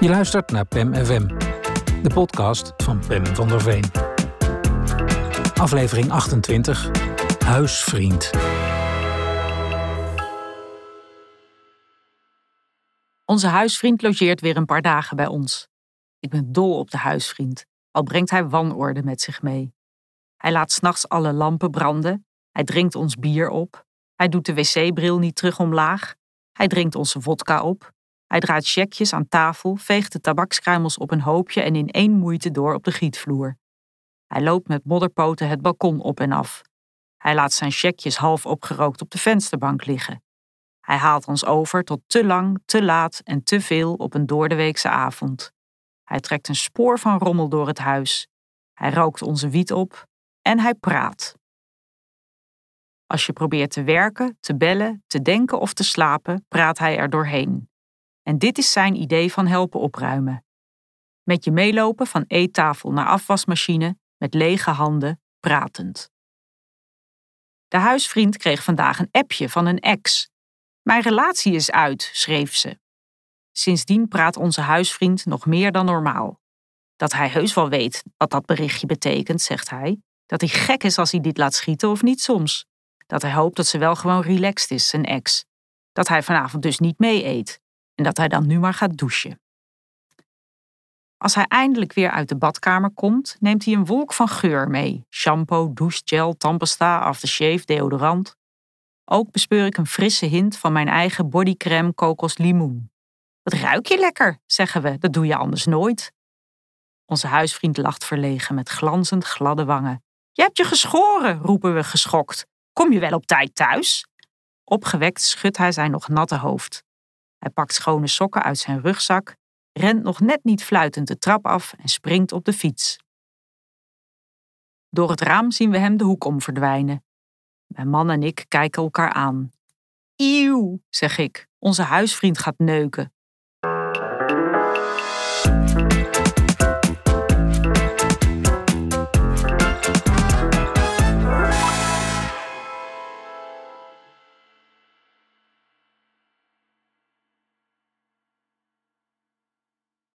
Je luistert naar PEM FM, de podcast van Pem van der Veen. Aflevering 28, Huisvriend. Onze huisvriend logeert weer een paar dagen bij ons. Ik ben dol op de huisvriend, al brengt hij wanorde met zich mee. Hij laat s'nachts alle lampen branden, hij drinkt ons bier op, hij doet de wc-bril niet terug omlaag, hij drinkt onze vodka op, hij draait checkjes aan tafel, veegt de tabakskruimels op een hoopje en in één moeite door op de gietvloer. Hij loopt met modderpoten het balkon op en af. Hij laat zijn checkjes half opgerookt op de vensterbank liggen. Hij haalt ons over tot te lang, te laat en te veel op een doordeweekse avond. Hij trekt een spoor van rommel door het huis. Hij rookt onze wiet op en hij praat. Als je probeert te werken, te bellen, te denken of te slapen, praat hij er doorheen. En dit is zijn idee van helpen opruimen. Met je meelopen van eettafel naar afwasmachine, met lege handen, pratend. De huisvriend kreeg vandaag een appje van een ex. Mijn relatie is uit, schreef ze. Sindsdien praat onze huisvriend nog meer dan normaal. Dat hij heus wel weet wat dat berichtje betekent, zegt hij. Dat hij gek is als hij dit laat schieten of niet soms. Dat hij hoopt dat ze wel gewoon relaxed is, zijn ex. Dat hij vanavond dus niet mee eet. En dat hij dan nu maar gaat douchen. Als hij eindelijk weer uit de badkamer komt, neemt hij een wolk van geur mee: shampoo, douchegel, tandpasta, aftershave, deodorant. Ook bespeur ik een frisse hint van mijn eigen bodycrème kokos limoen. Wat ruik je lekker, zeggen we, dat doe je anders nooit. Onze huisvriend lacht verlegen met glanzend gladde wangen. Je hebt je geschoren, roepen we geschokt. Kom je wel op tijd thuis? Opgewekt schudt hij zijn nog natte hoofd. Hij pakt schone sokken uit zijn rugzak, rent nog net niet fluitend de trap af en springt op de fiets. Door het raam zien we hem de hoek om verdwijnen. Mijn man en ik kijken elkaar aan. Ieuw, zeg ik, onze huisvriend gaat neuken.